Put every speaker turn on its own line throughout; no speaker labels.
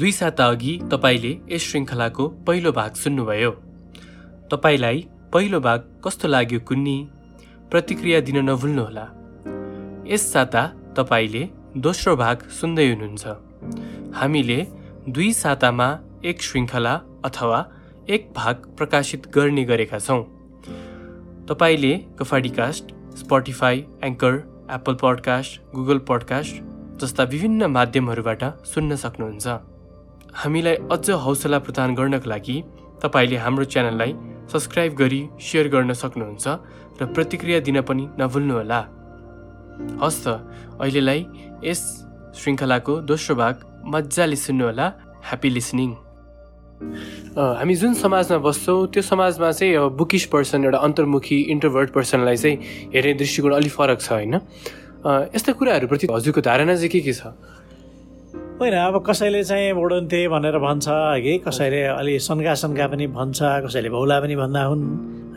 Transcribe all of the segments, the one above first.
दुई साता अघि तपाईँले यस श्रृङ्खलाको पहिलो भाग सुन्नुभयो। तपाईँलाई पहिलो भाग कस्तो लाग्यो कुन्नी? प्रतिक्रिया दिन नभुल्नुहोला। यस साता तपाईँले दोस्रो भाग सुन्दै हुनुहुन्छ। हामीले दुई सातामा एक श्रृङ्खला अथवा एक भाग प्रकाशित गर्ने गरेका छौँ। तपाईँले गफाडीकास्ट Spotify Anchor Apple podcast Google podcast जस्ता विभिन्न माध्यमहरूबाट सुन्न सक्नुहुन्छ। हामीलाई अझ हौसला प्रदान गर्नको लागि तपाईँले हाम्रो च्यानललाई सब्सक्राइब गरी सेयर गर्न सक्नुहुन्छ र प्रतिक्रिया दिन पनि नभुल्नुहोला। हस् त अहिलेलाई यस श्रृङ्खलाको दोस्रो भाग मजाले सुन्नुहोला। ह्याप्पी लिसनिङ हामी जुन समाजमा बस्छौँ त्यो समाजमा चाहिँ अब बुकिस पर्सन एउटा अन्तर्मुखी इन्टरभर्ट पर्सनलाई चाहिँ हेर्ने दृष्टिकोण अलिक फरक छ होइन? यस्ता कुराहरूप्रति हजुरको धारणा चाहिँ के के छ?
होइन अब कसैले चाहिँ बोडन्थे भनेर भन्छ कि कसैले अलि सन्का सन्का पनि भन्छ कसैले भौला पनि भन्दा हुन्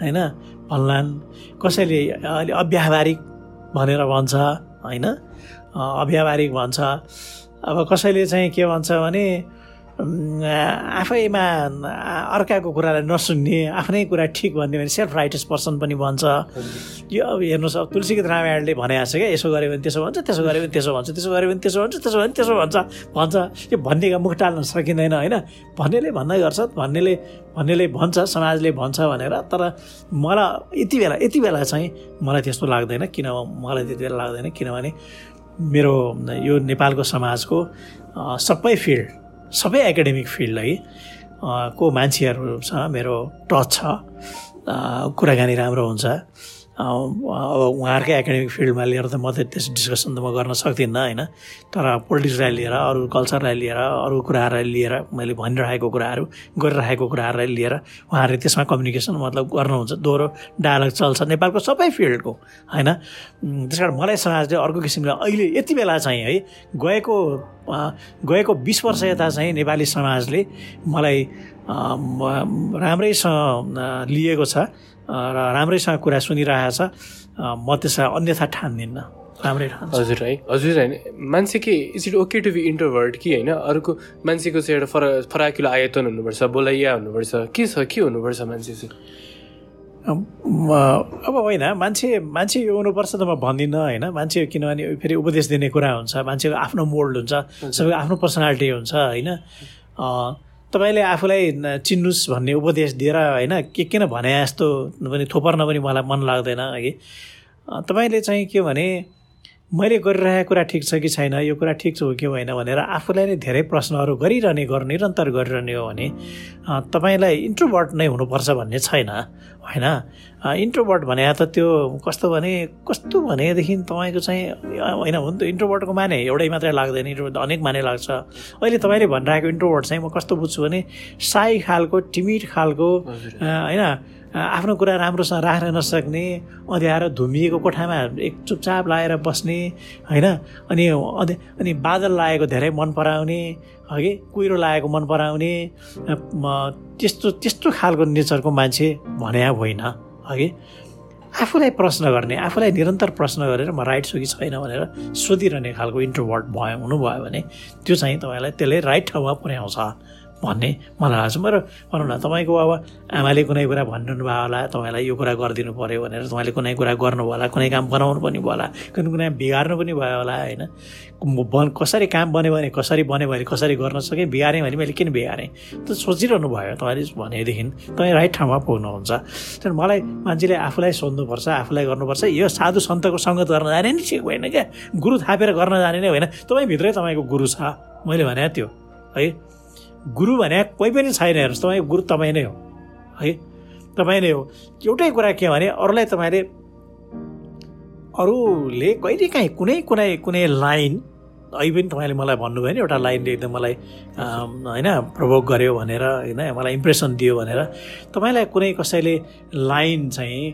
होइन भन्लान्। कसैले अलि अव्यावहारिक भनेर भन्छ होइन अव्यावहारिक भन्छ। अब कसैले चाहिँ के भन्छ भने आफैमा अर्काको कुरालाई नसुन्ने आफ्नै कुरा ठिक भन्ने भने सेल्फ राइटस पर्सन पनि भन्छ। यो अब हेर्नुहोस् अब तुलसीगीत रामायणले भनेको छ क्या यसो गऱ्यो भने त्यसो भन्छ त्यसो गऱ्यो भने त्यसो भन्छ त्यसो गऱ्यो भने त्यसो भन्छ त्यसो भने त्यसो भन्छ भन्छ। यो भन्नेका मुख टाल्न सकिँदैन होइन? भन्नेले भन्दै गर्छ भन्नेले भन्नेले भन्छ समाजले भन्छ भनेर तर मलाई यति बेला यति बेला चाहिँ मलाई त्यस्तो लाग्दैन किन मलाई त्यति बेला लाग्दैन किनभने मेरो यो नेपालको समाजको सबै फिल्ड सबै एकाडेमिक फिल्ड है। को मान्छेहरूसँग मेरो टच छ। कुराकानी राम्रो हुन्छ। अब उहाँहरूकै एकाडेमिक फिल्डमा लिएर त म त त्यस डिस्कसन त म गर्न सक्दिनँ होइन तर पोलिटिक्सलाई लिएर अरू कल्चरलाई लिएर अरू कुराहरूलाई लिएर मैले भनिरहेको कुराहरू गरिरहेको कुराहरूलाई लिएर उहाँहरूले त्यसमा कम्युनिकेसन मतलब गर्नुहुन्छ दोहोरो डायलग चल्छ नेपालको सबै फिल्डको होइन त्यस कारण मलाई समाजले अर्को किसिमले अहिले यति बेला चाहिँ है गएको गएको बिस वर्ष यता चाहिँ नेपाली समाजले मलाई राम्रैसँग लिएको छ र राम्रैसँग कुरा सुनिरहेको छ म त्यसलाई अन्यथा ठान्दिनँ। राम्रै
हजुर है हजुर होइन मान्छे के is it okay to be introvert कि होइन? अरूको मान्छेको चाहिँ एउटा फर फराकिलो आयतन हुनुपर्छ बोलाइया हुनुपर्छ। के छ के हुनुपर्छ मान्छे चाहिँ?
अब होइन मान्छे मान्छे यो हुनुपर्छ त म भन्दिनँ होइन? मान्छे किनभने फेरि उपदेश दिने कुरा हुन्छ मान्छेको आफ्नो मोल्ड हुन्छ सबैको आफ्नो पर्सनालिटी हुन्छ होइन? तपाईँले आफूलाई चिन्नुहोस् भन्ने उपदेश दिएर होइन के किन भने जस्तो पनि थोपर्न पनि मलाई मन लाग्दैन है तपाईँले चाहिँ के भने मैले गरिरहेको कुरा ठिक छ कि छैन? यो कुरा ठिक छ हो कि होइन? भनेर आफूलाई नै धेरै प्रश्नहरू गरिरहने गर् निरन्तर गरिरहने हो भने तपाईँलाई इन्ट्रोभर्ट नै हुनुपर्छ भन्ने छैन होइन? इन्ट्रोभर्ट भने त त्यो कस्तो भने कस्तो भनेदेखि तपाईँको चाहिँ होइन हुन त इन्ट्रोभर्टको माने एउटै मात्रै लाग्दैन इन्ट्रोभर्ट अनेक माने लाग्छ। अहिले तपाईँले भनिरहेको इन्ट्रोभर्ट चाहिँ म कस्तो बुझ्छु भने साई खालको टिमिड खालको होइन आफ्नो कुरा राम्रोसँग राख्न नसक्ने अँध्यारो धुमिएको कोठामा एक चुपचाप लगाएर बस्ने होइन अनि अनि बादल लागेको धेरै मन पराउने हगि कुहिरो लागेको मन पराउने त्यस्तो त्यस्तो खालको नेचरको मान्छे भने होइन। हगि आफूलाई प्रश्न गर्ने आफूलाई निरन्तर प्रश्न गरेर म राइट छु कि छैन भनेर सोधिरहने खालको इन्ट्रोभर्ट भयो हुनुभयो भने त्यो चाहिँ तपाईँलाई त्यसले राइट ठाउँमा पुर्याउँछ। भन्ने मलाई लाग्छ। मेरो भनौँ न तपाईँको अब आमाले कुनै कुरा भनिरहनु भयो होला तपाईँलाई यो कुरा गरिदिनु पऱ्यो भनेर तपाईँले कुनै कुरा गर्नुभयो होला कुनै काम बनाउनु पनि भयो होला कुनै कुनै बिगार्नु पनि भयो होला होइन? बन कसरी काम बन्यो भने कसरी बन्यो भने कसरी गर्न सकेँ बिगारेँ भने मैले किन बिगारेँ? त सोचिरहनु भयो तपाईँले भनेदेखि तपाईँ राइट ठाउँमा पुग्नुहुन्छ। तर मलाई मान्छेले आफूलाई सोध्नुपर्छ आफूलाई गर्नुपर्छ यो साधु सन्तको सङ्गत गर्न जाने नि ठिक होइन क्या? गुरु थापेर गर्न जाने नै होइन। तपाईँभित्रै तपाईँको गुरु छ। मैले भने त्यो है? गुरु भने कोही पनि छैन हेर्नुहोस् तपाईँको गुरु तपाईँ नै हो। है? तपाईँ नै हो। एउटै कुरा के भने अरूलाई तपाईँले अरूले कहिले काहीँ कुनै कुनै कुनै लाइन अहिले पनि तपाईँले मलाई भन्नुभयो नि एउटा लाइनले एकदम मलाई होइन प्रभोक गर्यो भनेर होइन मलाई इम्प्रेसन दियो भनेर। तपाईँलाई कुनै कसैले लाइन चाहिँ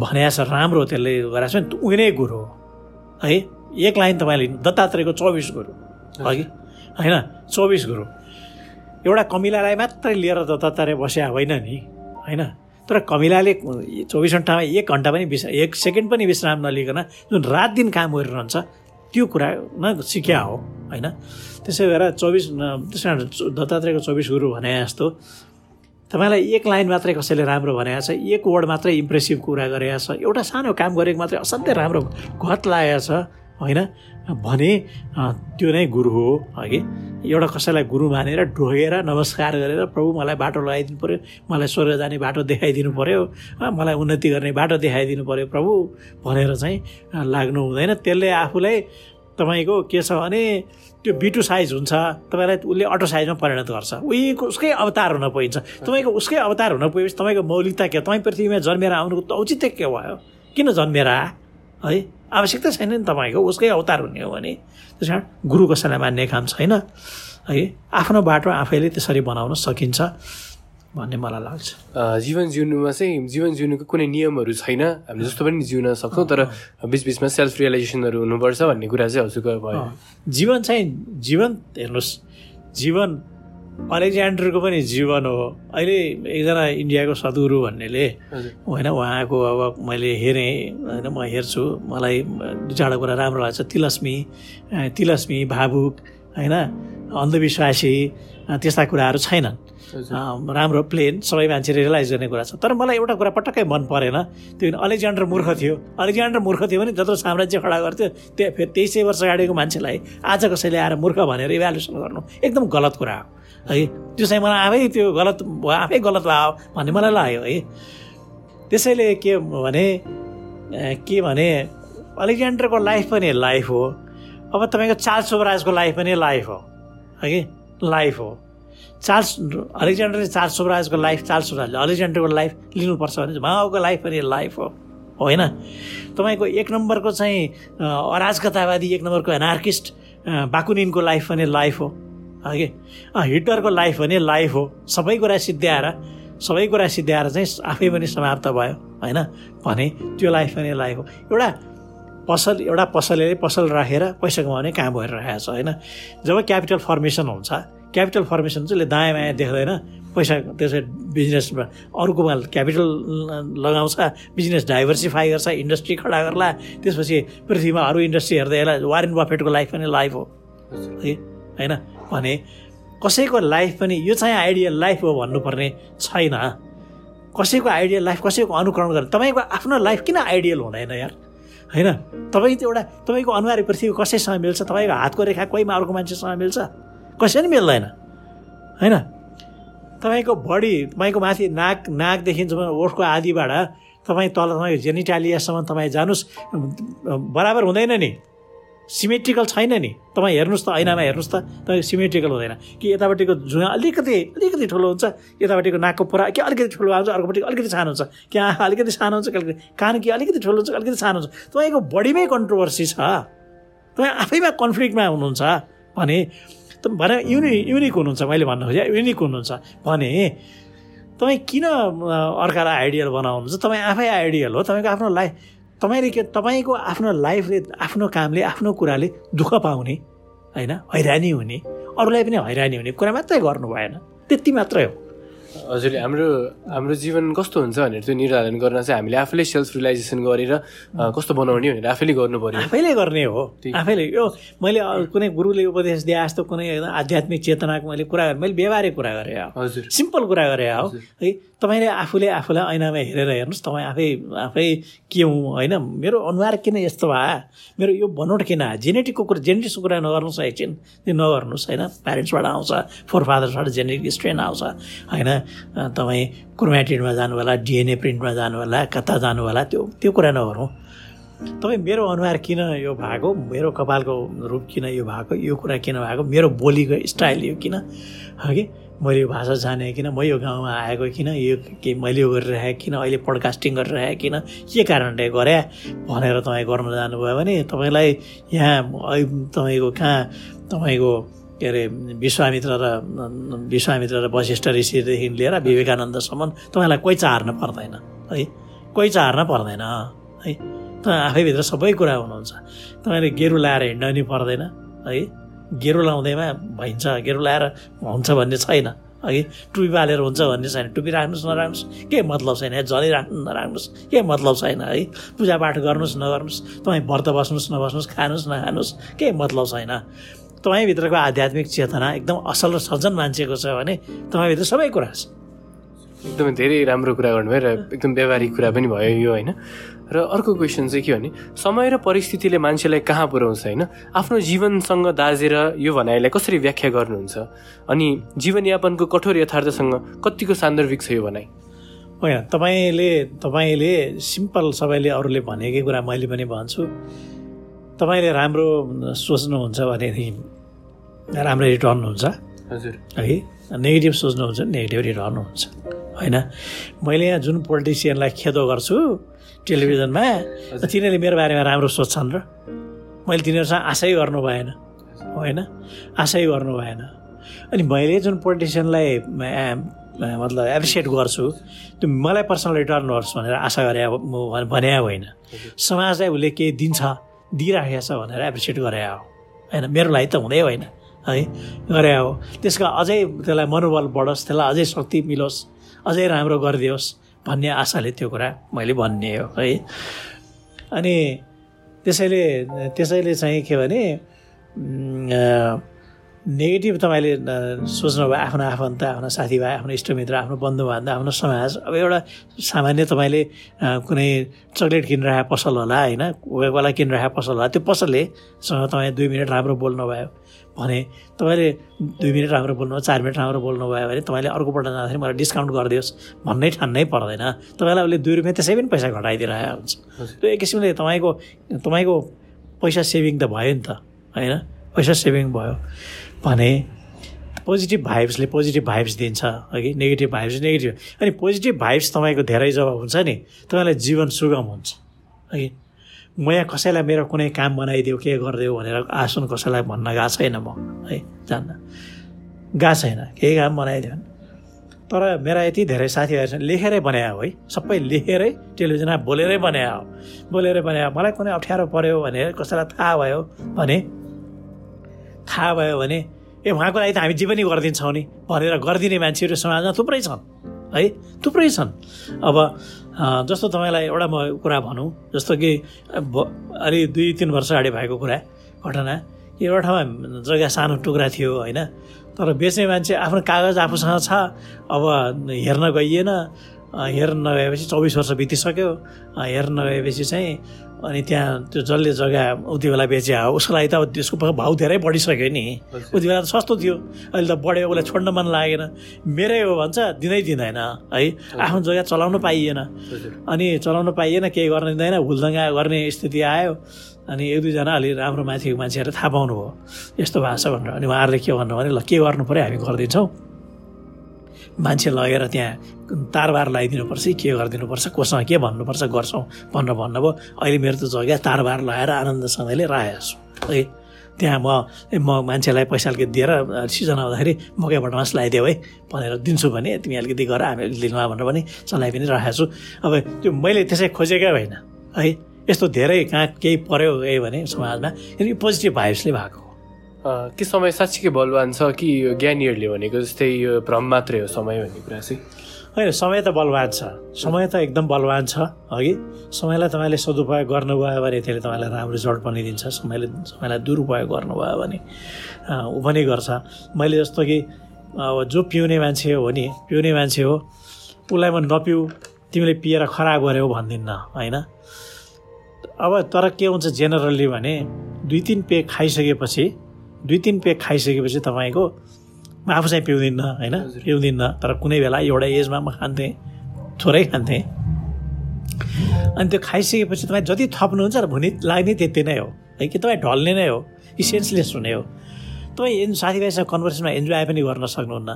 भने छ राम्रो त्यसले गरेको छ नि उयो नै गुरु हो। है? एक लाइन तपाईँले दत्तात्रेयको चौबिस गुरु अघि? होइन चौबिस गुरु। एउटा कमिलालाई मात्रै लिएर दत्तात्रेय बस्या होइन नि होइन? तर कमिलाले चौबिस घन्टामा एक घन्टा पनि विश्राम एक सेकेन्ड पनि विश्राम नलिकन जुन रात दिन काम गरिरहन्छ त्यो कुरामा सिक्या हो होइन? त्यसै भएर चौबिस त्यस कारण दत्तात्रेयको चौबिस गुरु भने जस्तो तपाईँलाई एक लाइन मात्रै कसैले राम्रो भनेको छ एक वर्ड मात्रै इम्प्रेसिभ कुरा गरेको छ एउटा सानो काम गरेको मात्रै असाध्यै राम्रो घत लागेको छ। होइन? भने त्यो नै गुरु हो अघि। एउटा कसैलाई गुरु मानेर ढोगेर नमस्कार गरेर प्रभु मलाई बाटो लगाइदिनु पऱ्यो मलाई स्वर्ग जाने बाटो देखाइदिनु पऱ्यो मलाई उन्नति गर्ने बाटो देखाइदिनु पऱ्यो प्रभु भनेर चाहिँ लाग्नु हुँदैन। त्यसले आफूलाई तपाईँको के छ भने त्यो बिटु साइज हुन्छ तपाईँलाई उसले अटो साइजमा परिणत गर्छ। उहीको उसकै अवतार हुन पाइन्छ तपाईँको उसकै अवतार हुन पुगेपछि तपाईँको मौलिकता के तपाईँ पृथ्वीमा जन्मेर आउनुको औचित्य के भयो? किन जन्मेर है? आवश्यकता छैन नि तपाईँको उसकै अवतार हुने हो भने। त्यस कारण गुरु कसैलाई मान्ने काम छैन है? आफ्नो बाटो आफैले त्यसरी बनाउन सकिन्छ भन्ने मलाई लाग्छ।
जीवन जिउनुमा चाहिँ जीवन जिउनुको कुनै नियमहरू छैन। हामीले जस्तो पनि जिउन सक्छौँ तर बिचबिचमा सेल्फ रियलाइजेसनहरू हुनुपर्छ भन्ने कुरा चाहिँ हजुरको भयो
जीवन चाहिँ जीवन हेर्नुहोस् जीवन अलेक्जेन्डरको पनि जीवन हो। अहिले एकजना इन्डियाको सद्गुरु भन्नेले होइन उहाँको अब मैले हेरेँ होइन म हेर्छु मलाई दुई चारवटा कुरा राम्रो लाग्छ तिलस्मी तिलस्मी भावुक होइन अन्धविश्वासी त्यस्ता कुराहरू छैनन्। राम्रो प्लेन सबै मान्छेले रियलाइज गर्ने कुरा छ। तर मलाई एउटा कुरा पटक्कै मन परेन। त्यो अलेक्जेन्डर मूर्ख थियो। अलेक्जेन्डर मूर्ख थियो भने जत्रो साम्राज्य खडा गर्थ्यो त्यो फेरि तेइस सय वर्ष अगाडिको मान्छेलाई आज कसैले आएर मूर्ख भनेर इभ्यालुएसन गर्नु एकदम गलत कुरा हो। है। त्यो चाहिँ मलाई आफै त्यो गलत आफै गलत भयो भन्ने मलाई लाग्यो है। त्यसैले के भने के भने अलेक्जेन्डरको लाइफ पनि लाइफ हो। अब तपाईँको चार्ल्स सोबराजको लाइफ पनि लाइफ हो है लाइफ हो। चार्ल्स अलेक्जेन्डरले चार्ल्स सोबराजको लाइफ चार्ल्स सोबराजले अलेक्जेन्डरको लाइफ लिनुपर्छ भने उहाँको लाइफ पनि लाइफ हो होइन? तपाईँको एक नम्बरको चाहिँ अराजकतावादी एक नम्बरको एनार्किस्ट बाकुनिनको लाइफ पनि लाइफ हो। कि? हिटलरको लाइफ पनि लाइफ हो। सबै कुरा सिद्ध्याएर सबै कुरा सिद्ध्याएर चाहिँ आफै पनि समाप्त भयो होइन? भने त्यो लाइफ पनि लाइफ हो। एउटा पसल एउटा पसलले पसल राखेर पैसा कमाउने काम गरिरहेको छ होइन? जब क्यापिटल फर्मेसन हुन्छ क्यापिटल फर्मेसन चाहिँ दायाँ बायाँ देख्दैन। पैसा त्यसै बिजनेसमा अर्कोमा क्यापिटल लगाउँछ बिजनेस डाइभर्सिफाई गर्छ इन्डस्ट्री खडा गर्ला त्यसपछि पृथ्वीमा अरू इन्डस्ट्री हेर्दै होला वारेन बफेटको लाइफ पनि लाइफ हो। है? होइन? भने कसैको लाइफ पनि यो चाहिँ आइडियल लाइफ हो भन्नुपर्ने छैन। कसैको आइडियल लाइफ कसैको अनुकरण गर्ने तपाईँको आफ्नो लाइफ किन आइडियल हुँदैन यार? होइन? तपाईँ त एउटा तपाईँको अनुहार पृथ्वी कसैसँग मिल्छ? तपाईँको हातको रेखा कोहीमा अर्को मान्छेसँग मिल्छ? कसै पनि मिल्दैन। होइन? तपाईँको बडी तपाईँको माथि नाक नाकदेखि ओठको आदिबाट तपाईँ तल तपाईँको जेनिटालियासम्म तपाईँ जानुहोस्। बराबर हुँदैन नि। सिमेट्रिकल छैन नि। तपाईँ हेर्नुहोस् त ऐनामा हेर्नुहोस् त तपाईँको सिमेट्रिकल हुँदैन। कि यतापट्टिको जुवा अलिकति अलिकति ठुलो हुन्छ यतापट्टिको नाकको पुरा कि अलिकति ठुलो आउँछ अर्कोपट्टि अलिकति सानो हुन्छ। कि आँखा अलिकति सानो हुन्छ अलिकति कान कि अलिकति ठुलो हुन्छ अलिकति सानो हुन्छ। तपाईँको बडीमै कन्ट्रोभर्सी छ। तपाईँ आफैमा कन्फ्लिक्टमा हुनुहुन्छ भने भने युनि युनिक हुनुहुन्छ मैले भन्नु खोजेँ युनिक हुनुहुन्छ भने तपाईँ किन अर्कालाई आइडियल बनाउनुहुन्छ? तपाईँ आफै आइडियल हो तपाईँको आफ्नो लाइफ तपाईँले के तपाईँको आफ्नो लाइफले आफ्नो कामले आफ्नो कुराले दुःख पाउने होइन? हैरानी हुने अरूलाई पनि हैरानी हुने कुरा मात्रै गर्नु भएन। त्यति मात्रै हो।
हजुरले हाम्रो हाम्रो जीवन कस्तो हुन्छ भनेर त्यो निर्धारण गर्न चाहिँ हामीले आफैले सेल्फ रियलाइजेसन गरेर कस्तो बनाउने भनेर आफैले गर्नु पर्यो।
आफैले गर्ने हो। आफैले यो मैले कुनै गुरुले उपदेश दिए जस्तो कुनै आध्यात्मिक चेतनाको मैले कुरा गरेँ मैले व्यवहारिक कुरा गरेँ। हजुर। सिम्पल कुरा गरेँ। हो। है तपाईँले आफूले आफूलाई ऐनामा हेरेर हेर्नुहोस् तपाईँ आफै आफै के हुँ होइन? मेरो अनुहार किन यस्तो भए मेरो यो बनोट किन? जेनेटिकको कुरा जेनेटिक्सको कुरा नगर्नुहोस् एकछिन। त्यो नगर्नुहोस् होइन? प्यारेन्ट्सबाट आउँछ फोर फादर्सबाट जेनेटिक स्ट्रेन आउँछ होइन? तपाईँ क्रोमेटिडमा जानु होला डिएनए प्रिन्टमा जानु होला कता जानु होला त्यो त्यो कुरा नगरौँ तपाईँ मेरो अनुहार किन यो भएको? मेरो कपालको रूप किन यो भएको? यो कुरा किन भएको? मेरो बोलीको स्टाइल यो किन? कि? मैले यो भाषा जाने किन म यो गाउँमा आएको किन यो के मैले यो गरिरहेको किन अहिले पोडकास्टिङ गरिरहेको किन के कारणले गरे भनेर तपाईँ गर्न जानुभयो भने तपाईँलाई यहाँ तपाईँको कहाँ तपाईँको के अरे विश्वामित्र र विश्वामित्र र वशिष्ठ ऋषिदेखि लिएर विवेकानन्दसम्म तपाईँलाई कोही चाहर्न पर्दैन है? कोही चाहर्न पर्दैन है? तपाईँ आफैभित्र सबै कुरा हुनुहुन्छ। तपाईँले गेरु लाएर हिँड्न नि पर्दैन है? गेरु लाउँदैमा भइन्छ गेरु लाएर हुन्छ भन्ने छैन। अघि टुपी बालेर हुन्छ भन्ने छैन टुपी राख्नुहोस् नराख्नुहोस् के मतलब छैन? झलै राख्नु नराख्नुहोस् के मतलब छैन? है पूजापाठ गर्नुहोस् नगर्नुहोस् तपाईँ व्रत बस्नुहोस् नबस्नुहोस् खानुहोस् नखानुहोस् के मतलब छैन? तपाईँभित्रको आध्यात्मिक चेतना एकदम असल र सज्जन मान्छेको छ भने तपाईँभित्र सबै कुरा छ।
एकदमै धेरै राम्रो कुरा गर्नुभयो र एकदम व्यावहारिक कुरा पनि भयो यो होइन? र अर्को क्वेसन चाहिँ के भने समय र परिस्थितिले मान्छेलाई कहाँ पुर्याउँछ होइन? आफ्नो जीवनसँग दाजेर यो भनाइलाई कसरी व्याख्या गर्नुहुन्छ? अनि जीवनयापनको कठोर यथार्थसँग कतिको सान्दर्भिक छ यो भनाइ?
होइन तपाईँले तपाईँले सिम्पल सबैले अरूले भनेकै कुरा मैले पनि भन्छु। तपाईँले राम्रो सोच्नुहुन्छ भनेदेखि राम्रो रिटर्न हुन्छ
हजुर।
है नेगेटिभ सोच्नुहुन्छ नेगेटिभ रिटर्न हुन्छ होइन? मैले यहाँ जुन पोलिटिसियनलाई खेदो गर्छु टेलिभिजनमा? तिनीहरूले मेरो बारेमा राम्रो सोध्छन् र? मैले तिनीहरूसँग आशै गर्नु भएन। होइन? आशै गर्नु भएन। अनि मैले जुन पोलिटिसियनलाई मतलब एप्रिसिएट गर्छु त्यो मलाई पर्सनल रिटर्न होस् भनेर आशा गरे भने होइन। समाजलाई उसले केही दिन्छ दिइराखेको छ भनेर एप्रिसिएट गरे हो। होइन? मेरो लागि त हुँदै होइन। है? गरे हो। त्यसको अझै त्यसलाई मनोबल बढोस् त्यसलाई अझै शक्ति मिलोस् अझै राम्रो गरिदियोस्। भन्ने आशाले त्यो कुरा मैले भन्ने हो है। अनि त्यसैले त्यसैले चाहिँ के भने नेगेटिभ तपाईँले सोच्नुभयो आफ्नो आफन्त आफ्नो साथीभाइ आफ्नो इष्टमित्र आफ्नो बन्धुबान्धव आफ्नो समाज। अब एउटा सामान्य तपाईँले कुनै चक्लेट किनिरहेको पसल होला होइन कोला किनिरहेको पसल होला त्यो पसललेसँग तपाईँ दुई मिनट राम्रो बोल्नुभयो भने तपाईँले दुई मिनट राम्रो बोल्नु चार मिनट राम्रो बोल्नुभयो भने तपाईँले अर्कोपल्ट जाँदाखेरि मलाई डिस्काउन्ट गरिदियोस्। भन्नै ठान्नै पर्दैन। तपाईँलाई उसले दुई रुपियाँ त्यसै पनि पैसा घटाइदिरहेको हुन्छ। त्यो एक किसिमले तपाईँको तपाईँको पैसा सेभिङ त भयो नि त होइन? पैसा सेभिङ भयो। भने पोजिटिभ भाइब्सले पोजिटिभ भाइब्स दिन्छ अघि। नेगेटिभ भाइब्स नेगेटिभ अनि पोजिटिभ भाइब्स तपाईँको धेरै जब हुन्छ नि तपाईँलाई जीवन सुगम हुन्छ अघि। म यहाँ कसैलाई मेरो कुनै काम बनाइदियो के गरिदियो भनेर आसन कसैलाई भन्न गएको छैन म है जान्न गएको छैन केही काम बनाइदियो तर मेरा यति धेरै साथीहरू छन् लेखेरै बनायो है सबै लेखेरै टेलिभिजनमा बोलेरै बनायो बोलेरै बनायो मलाई कुनै अप्ठ्यारो पऱ्यो भने कसैलाई थाहा भयो भने थाहा भयो भने ए उहाँको लागि त हामी जे पनि गरिदिन्छौँ नि भनेर गरिदिने मान्छेहरू समाजमा थुप्रै छन् है थुप्रै छन् अब जस्तो तपाईँलाई एउटा म कुरा भनौँ जस्तो कि अलि दुई तिन वर्ष अगाडि भएको कुरा घटना। एउटा ठाउँमा जग्गा सानो टुक्रा थियो होइन? तर बेच्ने मान्छे आफ्नो कागज आफूसँग छ अब हेर्न गइएन। हेर्न नगएपछि चौबिस वर्ष बितिसक्यो। हेर्न नगएपछि चाहिँ अनि त्यहाँ त्यो जसले जग्गा उति बेला बेचे हो उसको लागि त अब त्यसको भाउ धेरै बढिसक्यो नि। उति बेला त सस्तो थियो। अहिले त बढ्यो उसलाई छोड्न मन लागेन। मेरै हो भन्छ दिँदै दिँदैन है। आफ्नो जग्गा चलाउनु पाइएन। अनि चलाउनु पाइएन केही गर्न दिँदैन हुलदङ्गा गर्ने स्थिति आयो। अनि एक दुईजना अलि राम्रो माथिको मान्छेहरू थाहा पाउनु भयो यस्तो भएको छ भनेर। अनि उहाँहरूले के भन्नु भने ल के गर्नु पऱ्यो हामी गरिदिन्छौँ। मान्छे लगेर त्यहाँ तारबार लगाइदिनुपर्छ के गरिदिनुपर्छ कोसँग के भन्नुपर्छ गर्छौँ भनेर भन्नुभयो। अहिले मेरो त जग्गा तारबार लगाएर आनन्दसँगले राखेको छु। है त्यहाँ म म मान्छेलाई पैसा अलिकति दिएर सिजन आउँदाखेरि मकै भटमास लगाइदियो है भनेर दिन्छु भने तिमी अलिकति गर हामी लिनुमा भनेर पनि चलाइ पनि राखेको छु। अब त्यो मैले त्यसै खोजेकै होइन। है यस्तो धेरै कहाँ केही पऱ्यो है भने समाजमा यो पोजिटिभ भाइब्सले भएको
के समय साँच्चीकै बलवान छ कि ज्ञानीहरूले भनेको जस्तै यो भ्रम मात्रै हो समय भन्ने कुरा चाहिँ?
होइन समय त बलवान छ। समय त एकदम बलवान छ अघि समयलाई तपाईँले सदुपयोग गर्नुभयो भने त्यसले तपाईँलाई राम्रो रिजल्ट पनि दिन्छ। समयले समयलाई दुरुपयोग गर्नुभयो भने ऊ पनि गर्छ। मैले जस्तो कि अब जो पिउने मान्छे हो नि पिउने मान्छे हो उसलाई म नपिउ तिमीले पिएर खराब गऱ्यौ भन्दिनँ होइन? अब तर के हुन्छ जेनरल्ली भने दुई तिन पे खाइसकेपछि दुई तिन पेक खाइसकेपछि तपाईँको म आफू चाहिँ पिउँदिनँ होइन पिउँदिनँ तर कुनै बेला एउटा एजमा म खान्थेँ थोरै खान्थेँ। अनि त्यो खाइसकेपछि तपाईँ जति थप्नुहुन्छ र भुनी लाग्ने त्यति नै हो। है कि तपाईँ ढल्ने नै हो कि सेन्सलेस हुने हो। तपाईँ एन साथीभाइसँग कन्भर्सेसनमा इन्जोय पनि गर्न सक्नुहुन्न।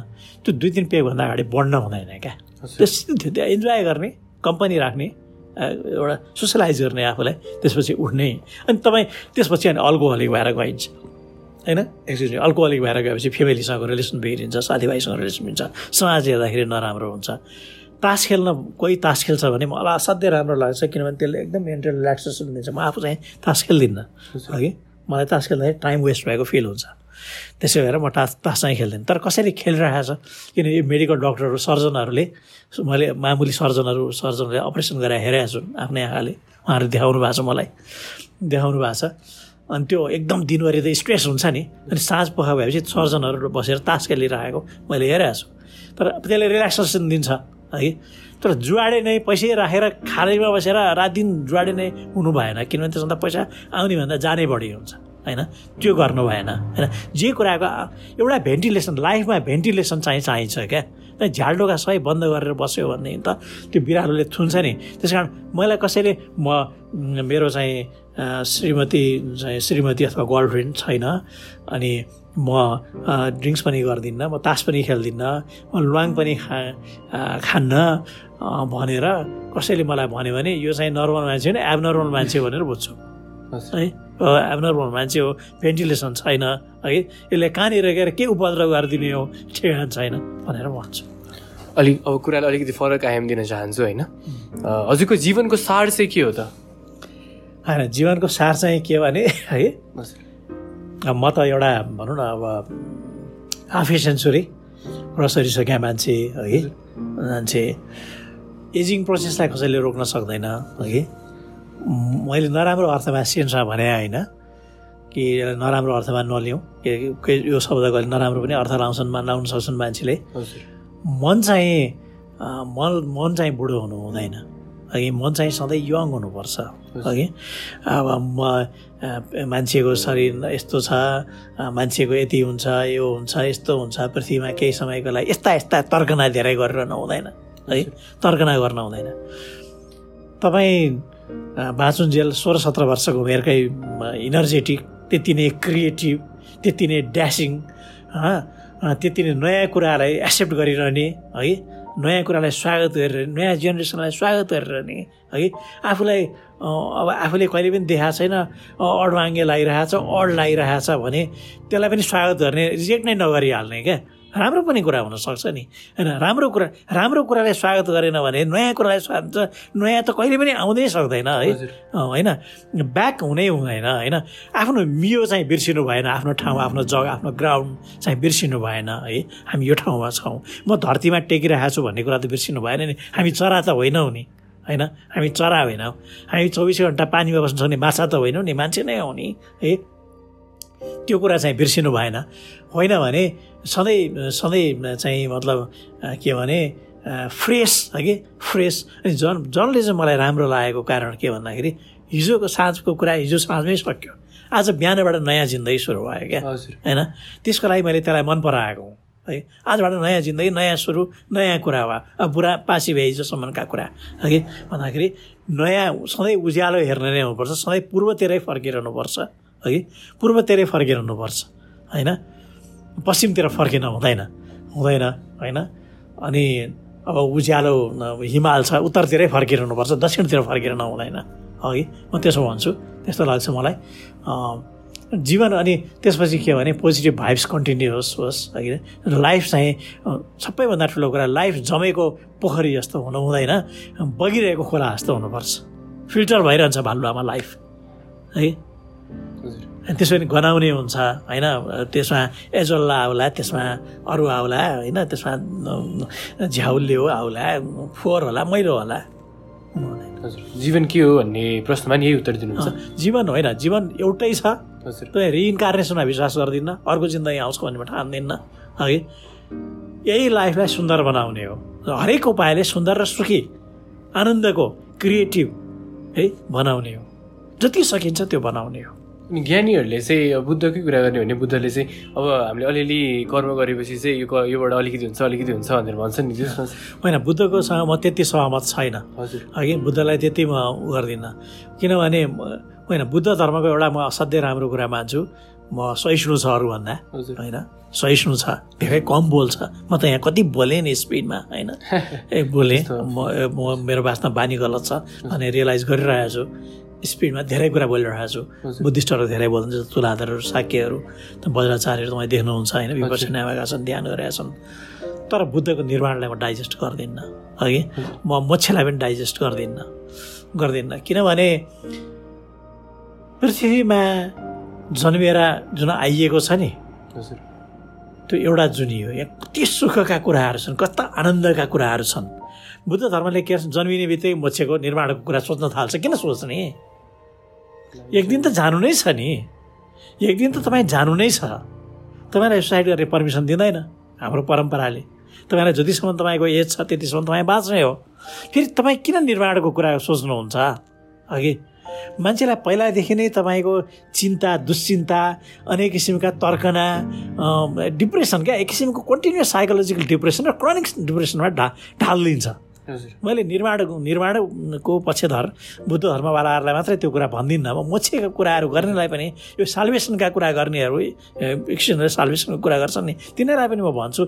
त्यो दुई तिन पेकभन्दा अगाडि बढ्न हुँदैन क्या। त्यो त्यो इन्जोय गर्ने कम्पनी राख्ने एउटा सोसलाइज गर्ने आफूलाई त्यसपछि उठ्ने। अनि तपाईँ त्यसपछि अनि अल्कोहलिक भएर गइन्छ। होइन? एक्सक्युज मी अल्कोहलिक भएर गएपछि फेमिलीसँग रिलेसन बिग्रिन्छ साथीभाइसँग रिलेसन बिग्रिन्छ समाज हेर्दाखेरि नराम्रो हुन्छ। तास खेल्न कोही तास खेल्छ भने मलाई असाध्यै राम्रो लाग्छ किनभने त्यसले एकदम मेन्टल रिल्याक्सेसन दिन्छ। म आफू चाहिँ तास खेल्दिनँ। अघि मलाई तास खेल्दाखेरि टाइम वेस्ट भएको फिल हुन्छ। त्यसो भएर म टास तास चाहिँ खेल्दिनँ। तर कसैले खेलिरहेको छ? किन यो मेडिकल डक्टरहरू सर्जनहरूले मैले मामुली सर्जनहरू सर्जनहरूले अपरेसन गरेर हेरेको छु आफ्नै आँखाले। उहाँहरू देखाउनु भएको छ मलाई। देखाउनु भएको छ। अनि त्यो एकदम दिनभरि त स्ट्रेस हुन्छ नि। अनि साँझ पख भएपछि सर्जनहरू बसेर तास खेलिरहेको मैले हेरेको छु। तर त्यसले रिल्याक्सेसन दिन्छ है। तर जुवाडे नै पैसै राखेर खालैमा बसेर रात दिन जुवाडे नै हुनु भएन। किनभने त्यसमा त पैसा आउने भन्दा जानै बढी हुन्छ। होइन? त्यो गर्नु भएन होइन? जे कुराको एउटा भेन्टिलेसन लाइफमा भेन्टिलेसन चाहिँ चाहिन्छ क्या। झ्यालडोका सबै बन्द गरेर बस्यो भनेदेखि त त्यो बिरालोले थुन्छ नि। त्यस कारण मलाई कसैले म मेरो चाहिँ श्रीमती चाहिँ श्रीमती अथवा गर्लफ्रेन्ड छैन अनि म ड्रिङ्क्स पनि गर्दिनँ म तास पनि खेल्दिनँ म ल्वाङ पनि खा खान्न भनेर कसैले मलाई भन्यो भने यो चाहिँ नर्मल मान्छे होइन एबनर्मल मान्छे भनेर बुझ्छु। है? एबनर्मल मान्छे हो भेन्टिलेसन छैन है? यसले कहाँनिर गएर के उपद्रव गरिदिने हो ठेगान छैन भनेर भन्छु।
अलिक अब कुरालाई अलिकति फरक आयाम दिन चाहन्छु होइन? हजुरको जीवनको सार चाहिँ के हो त?
होइन जीवनको सार चाहिँ के भने है? म त एउटा भनौँ न अब हाफे सेन्चुरी रसरिसक्या मान्छे है? मान्छे एजिङ प्रोसेसलाई कसैले रोक्न सक्दैन है? मैले नराम्रो अर्थमा सेन्समा भने होइन कि नराम्रो अर्थमा नलिउँ के यो शब्दको नराम्रो पनि अर्थ लाउँछन् लाउन सक्छन् मान्छेले। मन चाहिँ मन मन चाहिँ बुढो हुनु हुँदैन। अघि मन चाहिँ सधैँ यङ हुनुपर्छ। अघि अब म मान्छेको शरीर यस्तो छ मान्छेको यति हुन्छ यो हुन्छ यस्तो हुन्छ पृथ्वीमा केही समयको लागि यस्ता यस्ता तर्कना धेरै गरेर नहुँदैन। है तर्कना गर्न हुँदैन। तपाईँ बाँचुन्जेल सोह्र सत्र वर्षको उमेरकै इनर्जेटिक त्यति नै क्रिएटिभ त्यति नै ड्यासिङ त्यति नै नयाँ कुरालाई एक्सेप्ट गरिरहने है नयाँ कुरालाई स्वागत गरेर नयाँ जेनेरेसनलाई स्वागत गरिरहने है आफूलाई अब आफूले कहिले पनि देखाएको छैन अडवाङ्गे लागिरहेछ अड लागिरहेछ भने त्यसलाई पनि स्वागत गर्ने रिजेक्ट नै नगरिहाल्ने क्या। राम्रो पनि कुरा हुनसक्छ नि। होइन राम्रो कुरा राम्रो कुरालाई स्वागत गरेन भने नयाँ कुरालाई स्वागत नयाँ त कहिले पनि आउँदै सक्दैन है। होइन ब्याक हुनै हुँदैन होइन। आफ्नो मियो चाहिँ बिर्सिनु भएन आफ्नो ठाउँ आफ्नो जग्गा आफ्नो ग्राउन्ड चाहिँ बिर्सिनु भएन है। हामी यो ठाउँमा छौँ। म धरतीमा टेकिरहेको छु भन्ने कुरा त बिर्सिनु भएन नि। हामी चरा त होइनौँ नि होइन। हामी चरा होइनौँ। हामी चौबिस घन्टा पानीमा बस्न सक्ने माछा त होइनौँ नि मान्छे नै हो नि है। त्यो कुरा चाहिँ बिर्सिनु भएन। होइन भने सधैँ सधैँ चाहिँ मतलब के भने फ्रेस है कि? फ्रेस। अनि जन जर्नलिजम मलाई राम्रो लागेको कारण के भन्दाखेरि हिजोको साँझको कुरा हिजो साँझमै सक्यो। आज बिहानबाट नयाँ जिन्दगी सुरु भयो क्या। होइन? त्यसको लागि मैले त्यसलाई मन पराएको हुँ है? आजबाट नयाँ जिन्दगी नयाँ सुरु नयाँ कुरा वा अब बुढा पासी भए हिजोसम्मका कुरा है भन्दाखेरि नयाँ सधैँ उज्यालो हेर्ने नै हुनुपर्छ सधैँ पूर्वतिरै फर्किरहनुपर्छ। है। पूर्वतिरै फर्किरहनुपर्छ होइन? पश्चिमतिर फर्किन हुँदैन हुँदैन होइन? अनि अब उज्यालो हिमाल छ उत्तरतिरै फर्किरहनुपर्छ दक्षिणतिर फर्किरहनु हुँदैन अघि म त्यसो भन्छु त्यस्तो लाग्छ मलाई। जीवन अनि त्यसपछि के भने पोजिटिभ भाइब्स कन्टिन्यू होस् होस् होइन लाइफ चाहिँ सबैभन्दा ठुलो कुरा लाइफ जमेको पोखरी जस्तो हुनु हुँदैन बगिरहेको खोला जस्तो हुनुपर्छ। फिल्टर भइरहन्छ भालुवामा लाइफ है? त्यसो भने गनाउने हुन्छ होइन? त्यसमा एजोल्ला आउला त्यसमा अरू आउला होइन? त्यसमा झ्याउले हो आउला फोहोर होला मैलो होला।
जीवन के हो भन्ने प्रश्नमा नि यही उत्तर दिनुहुन्छ।
जीवन होइन जीवन एउटै छ। तपाईँ रिइन्कार्नेसनमा विश्वास गर्दिनँ अर्को जिन्दगी आउँछ भन्ने ठान्दिनँ है? यही लाइफलाई सुन्दर बनाउने हो। हरेक उपायले सुन्दर र सुखी आनन्दको क्रिएटिभ है बनाउने हो। जति सकिन्छ त्यो बनाउने हो।
अनि ज्ञानीहरूले चाहिँ बुद्धकै कुरा गर्ने भने बुद्धले चाहिँ अब हामीले अलिअलि कर्म गरेपछि चाहिँ यो योबाट अलिकति हुन्छ अलिकति हुन्छ भनेर भन्छ नि त्यसमा
होइन बुद्धकोसँग म त्यति सहमत छैन। हजुर। अघि बुद्धलाई त्यति म गर्दिनँ। किनभने होइन बुद्ध धर्मको एउटा म असाध्यै राम्रो कुरा मान्छु। म सहिष्णु छ अरूभन्दा होइन? सहिष्णु छ धेरै कम बोल्छ। म त यहाँ कति बोलेँ नि स्पिडमा होइन? ए बोलेँ। म मेरो बाँच्न बानी गलत छ भने रियलाइज गरिरहेको छु। स्पिडमा धेरै कुरा बोलिरहेको छु। बुद्धिस्टहरू धेरै बोल्नुहुन्छ तुलाधरहरू साक्यहरू वज्राचार्यहरू तपाईँ देख्नुहुन्छ होइन विपक्षी आएका छन् ध्यान गरेका छन्। तर बुद्धको निर्माणलाई म डाइजेस्ट गर्दिनँ अघि म मोक्षलाई पनि डाइजेस्ट गर्दिनँ गर्दिनँ। किनभने पृथ्वीमा जन्मिएर जुन आइएको छ नि त्यो एउटा जुनी हो। यहाँ कति सुखका कुराहरू छन् कस्ता आनन्दका कुराहरू छन्। बुद्ध धर्मले के जन्मिने बित्तिकै मोक्षको निर्माणको कुरा सोच्न थाल्छ। किन सोच्ने एक दिन त जानु नै छ नि। एक दिन त तपाईँ जानु नै छ। तपाईँलाई सुसाइड गर्ने पर्मिसन दिँदैन हाम्रो परम्पराले। तपाईँलाई जतिसम्म तपाईँको एज छ त्यतिसम्म तपाईँ बाँच्ने हो। फेरि तपाईँ किन निर्माणको कुरा सोच्नुहुन्छ? अघि मान्छेलाई पहिलादेखि नै तपाईँको चिन्ता दुश्चिन्ता अनेक किसिमका तर्कना डिप्रेसन क्या एक किसिमको कन्टिन्युस साइकोलोजिकल डिप्रेसन र क्रोनिक डिप्रेसनमा ढा ढालिदिन्छ। मैले निर्माण निर्माणको पक्षधर बुद्ध धर्मवालाहरूलाई मात्रै त्यो कुरा भन्दिनँ। म मोक्षका कुराहरू गर्नेलाई पनि यो साल्भेसनका कुरा गर्नेहरू एकछिन साल्भेसनको कुरा गर्छन् नि तिनीहरूलाई पनि म भन्छु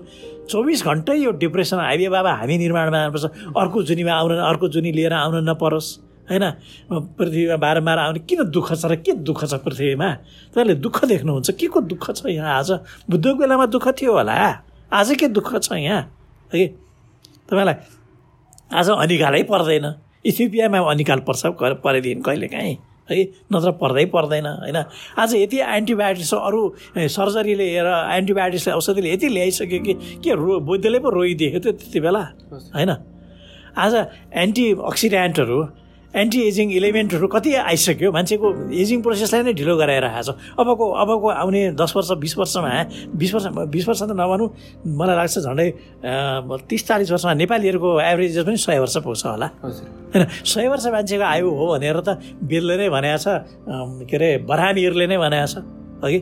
चौबिस घन्टै यो डिप्रेसन हाइवे बाबा हामी निर्माणमा जानुपर्छ अर्को जुनीमा आउन अर्को जुनी लिएर आउन नपरोस्। होइन? पृथ्वीमा बारम्बार आउने किन दुःख छ र के दुःख छ पृथ्वीमा? तपाईँले दुःख देख्नुहुन्छ के को दुःख छ यहाँ आज? बुद्धको बेलामा दुःख थियो होला। आज के दुःख छ यहाँ? है? तपाईँलाई आज अनिकालै पर्दैन। इथियोपियामा अनिकाल पर्छ परेदेखि कहिले काहीँ। है नत्र पर्दै पर्दैन होइन। आज यति एन्टिबायोटिक्स अरू सर्जरीले हेर एन्टिबायोटिक्सले औषधिले यति ल्याइसक्यो कि के रो बुद्धले पो रोइदिएको थियो त्यति बेला होइन। आज एन्टी अक्सिडेन्टहरू एन्टी एजिङ इलिमेन्टहरू कति आइसक्यो? मान्छेको एजिङ प्रोसेसलाई नै ढिलो गराएर आएको छ। अबको अबको आउने दस वर्ष बिस वर्षमा बिस वर्ष बिस वर्ष त नभनौँ मलाई लाग्छ झन्डै तिस चालिस वर्षमा नेपालीहरूको एभरेज पनि सय वर्ष पुग्छ होला। होइन सय वर्ष मान्छेको आयु हो भनेर त बेलले नै भनेको छ के अरे बरानीहरूले नै भनेको छ अघि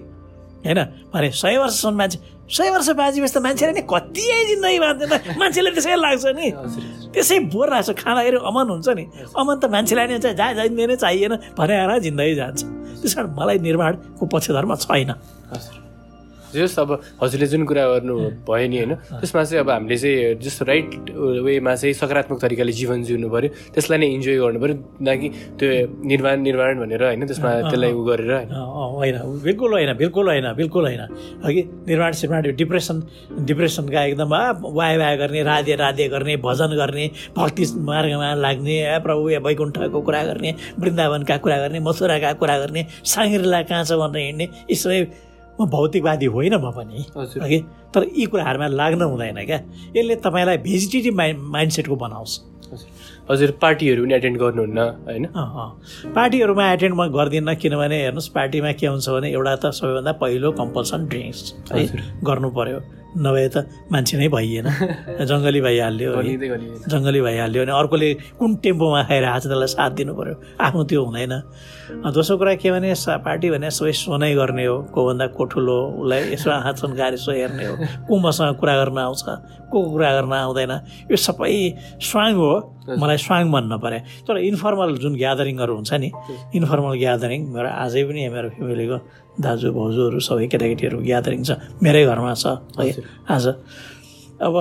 होइन? भने सय वर्षसम्म मान्छे सय वर्ष बाँचेपछि त मान्छेले नि कति जिन्दगी बाँच्दैन मान्छेले त्यसै लाग्छ नि। त्यसै बोर लाग्छ खाँदाखेरि अमन हुन्छ नि। अमन त मान्छेलाई नै जा जाइँदैन चाहिएन भने जिन्दगी जान्छ। त्यस कारण मलाई निर्माणको पक्षधर्म छैन।
जस अब हजुरले जुन कुरा गर्नु भयो नि होइन त्यसमा चाहिँ अब हामीले चाहिँ जस्तो राइट वेमा चाहिँ सकारात्मक तरिकाले जीवन जिउनु पऱ्यो त्यसलाई नै इन्जोय गर्नु पऱ्यो न कि त्यो निर्माण निर्माण भनेर होइन त्यसमा त्यसलाई उ गरेर
होइन। बिल्कुल होइन बिल्कुल होइन बिल्कुल होइन। अघि निर्माण सिर्माण डिप्रेसन डिप्रेसनका एकदम वाय वाय गर्ने राधे राधे गर्ने भजन गर्ने भक्ति मार्गमा लाग्ने प्रभु या वैकुण्ठको कुरा गर्ने वृन्दावनका कुरा गर्ने मथुराका कुरा गर्ने साङ्ग्रीला कहाँ छ भनेर हिँड्ने यी सबै म भौतिकवादी होइन म पनि। है तर यी कुराहरूमा लाग्न हुँदैन क्या। यसले तपाईँलाई भेजिटेटिभ माइन्ड माइन्डसेटको बनाउँछ।
हजुर। पार्टीहरू पनि एटेन्ड गर्नुहुन्न होइन?
पार्टीहरूमा एटेन्ड म गर्दिनँ किनभने हेर्नुहोस् पार्टीमा के हुन्छ भने एउटा त सबैभन्दा पहिलो कम्पल्सन ड्रिङ्क्स है? गर्नु पऱ्यो नभए त मान्छे नै भइएन। जङ्गली भइहाल्यो जङ्गली भइहाल्यो भने अर्कोले कुन टेम्पोमा खाइरहेको छ त्यसलाई साथ दिनु पऱ्यो आफ्नो त्यो हुँदैन। दोस्रो कुरा के भने पार्टी भने सबै सोनै गर्ने हो। कोभन्दा को ठुलो उसलाई यसो आँखा चन्काएर यसो हेर्ने हो। को मसँग कुरा गर्न आउँछ। को कुरा गर्न आउँदैन। यो सबै स्वाङ हो। मलाई स्वाङ भन्न पऱ्यो तर इन्फर्मल जुन ग्यादरिङहरू हुन्छ नि इन्फर्मल ग्यादरिङ मेरो आजै पनि मेरो फ्यामिलीको दाजु भाउजूहरू सबै केटाकेटीहरू ग्यादरिङ छ। मेरै घरमा छ। है आज। अब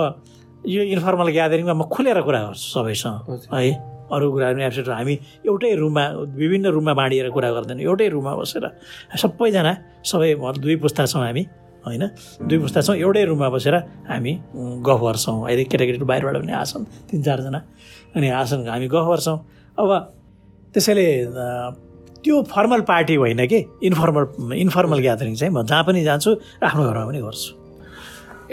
यो इन्फर्मल ग्यादरिङमा म खुलेर कुरा गर्छु सबैसँग। है अरू कुराहरू पनि एब्सेट हामी एउटै रुममा विभिन्न रुममा बाँडिएर कुरा गर्दैन। एउटै रुममा बसेर सबैजना सबै दुई पुस्ता छौँ हामी होइन? दुई पुस्ता छौँ एउटै रुममा बसेर हामी गफ गर्छौँ अहिले केटाकेटीहरू बाहिरबाट पनि आछन् तिन चारजना। अनि आछन् हामी गफ गर्छौँ अब त्यसैले त्यो फर्मल पार्टी होइन कि? इन्फर्मल इन्फर्मल ग्यादरिङ चाहिँ म जहाँ पनि जान्छु आफ्नो घरमा पनि गर्छु।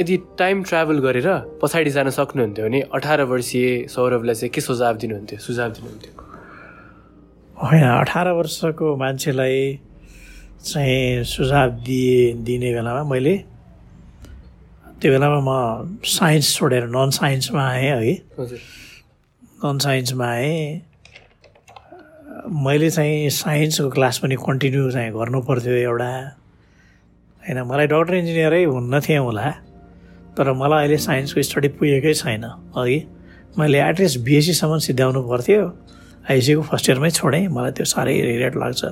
यदि टाइम ट्राभल गरेर पछाडि जान सक्नुहुन्थ्यो भने अठार वर्षीय सौरभलाई चाहिँ के सुझाव दिनुहुन्थ्यो? सुझाव दिनुहुन्थ्यो।
होइन अठार वर्षको मान्छेलाई चाहिँ सुझाव दिए दिने बेलामा मैले त्यो बेलामा म साइन्स छोडेर नन साइन्समा आएँ है। नन साइन्समा आएँ। मैले चाहिँ साइन्सको क्लास पनि कन्टिन्यू चाहिँ गर्नु पर्थ्यो एउटा। होइन मलाई डक्टर इन्जिनियरै हुन्न थिएँ होला तर मलाई अहिले साइन्सको स्टडी पुगेकै छैन अघि। मैले एटलिस्ट बिएससीसम्म सिद्ध्याउनु पर्थ्यो। आइसीको फर्स्ट इयरमै छोडेँ। मलाई त्यो साह्रै रिग्रेट लाग्छ।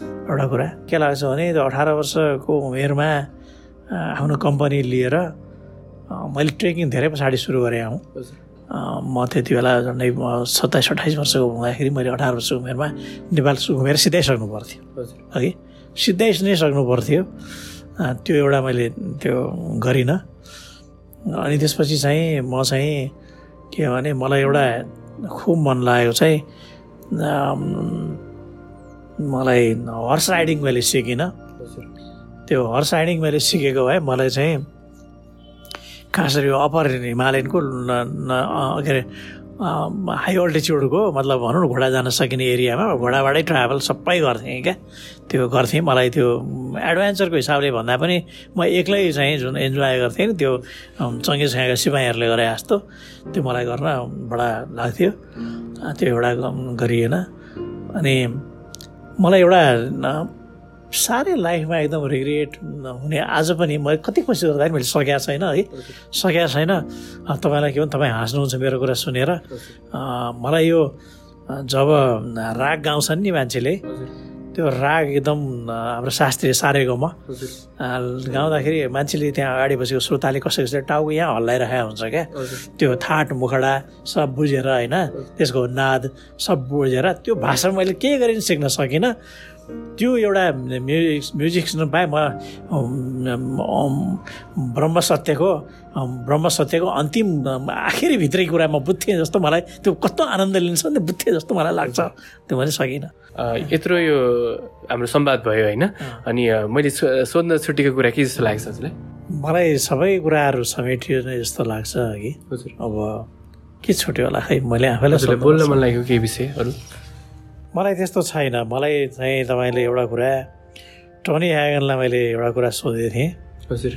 एउटा कुरा। के लाग्छ भने त्यो अठार वर्षको उमेरमा आफ्नो कम्पनी लिएर मैले ट्रेकिङ धेरै पछाडि सुरु गरेँ आउँ। म त्यति बेला झन्डै सत्ताइस अठाइस वर्षको हुँदाखेरि मैले अठार वर्षको उमेरमा नेपाल घुमेर सिधाइसक्नु पर्थ्यो। है? सिधाइ नै सक्नु पर्थ्यो। त्यो एउटा मैले त्यो गरिनँ। अनि त्यसपछि चाहिँ म चाहिँ के भने मलाई एउटा खुब मन लागेको चाहिँ मलाई हर्स राइडिङ मैले सिकिनँ। त्यो हर्स राइडिङ मैले सिकेको भए मलाई चाहिँ खास गरी यो अप्पर हिमालयनको के अरे हाई अल्टिच्युडको मतलब भनौँ न घोडा जान सकिने एरियामा घोडाबाटै ट्राभल सबै गर्थेँ क्या। त्यो गर्थेँ। मलाई त्यो एडभेन्चरको हिसाबले भन्दा पनि म एक्लै चाहिँ जुन इन्जोय गर्थेँ नि त्यो सँगैसँगै सिपाहीहरूले गरे जस्तो त्यो मलाई गर्न बडा लाग्थ्यो। त्यो एउटा गरिएन। अनि मलाई एउटा साह्रै लाइफमा एकदम रिग्रेट हुने आज पनि मैले कति कोसिस गर्दा पनि मैले सकेको छैन है? सकेको छैन। तपाईँलाई के भन् तपाईँ हाँस्नुहुन्छ मेरो कुरा सुनेर। मलाई यो जब राग गाउँछन् नि मान्छेले त्यो राग एकदम हाम्रो शास्त्रीय सारेगोमा। गाउँदाखेरि मान्छेले त्यहाँ अगाडि बसेको श्रोताले कसै कसै टाउको यहाँ हल्लाइरहेको हुन्छ क्या। त्यो थाट मुखडा सब बुझेर होइन त्यसको नाद सब बुझेर त्यो भाषा मैले केही गरी सिक्न सकिनँ। त्यो एउटा म्युजिक म्युजिक सुन्नु पाएँ। म ब्रह्म सत्यको ब्रह्म सत्यको अन्तिम अम, आखिरी भित्रै कुरा म बुझ्थेँ जस्तो मलाई त्यो कस्तो आनन्द लिन्छ नि बुझ्थेँ जस्तो मलाई लाग्छ। त्यो मैले सकिनँ।
यत्रो यो हाम्रो संवाद भयो होइन। अनि मैले सोध्न छुट्टीको कुरा के जस्तो लाग्छ हजुरलाई?
मलाई सबै कुराहरू समेटियो नै जस्तो लाग्छ कि।
हजुर।
अब के छुट्यो होला खै? मैले आफैलाई
बोल्न मन लागेको केही विषयहरू?
मलाई त्यस्तो छैन। मलाई चाहिँ तपाईँले एउटा कुरा टनी ह्यागनलाई मैले एउटा कुरा सोधेको थिएँ।
हजुर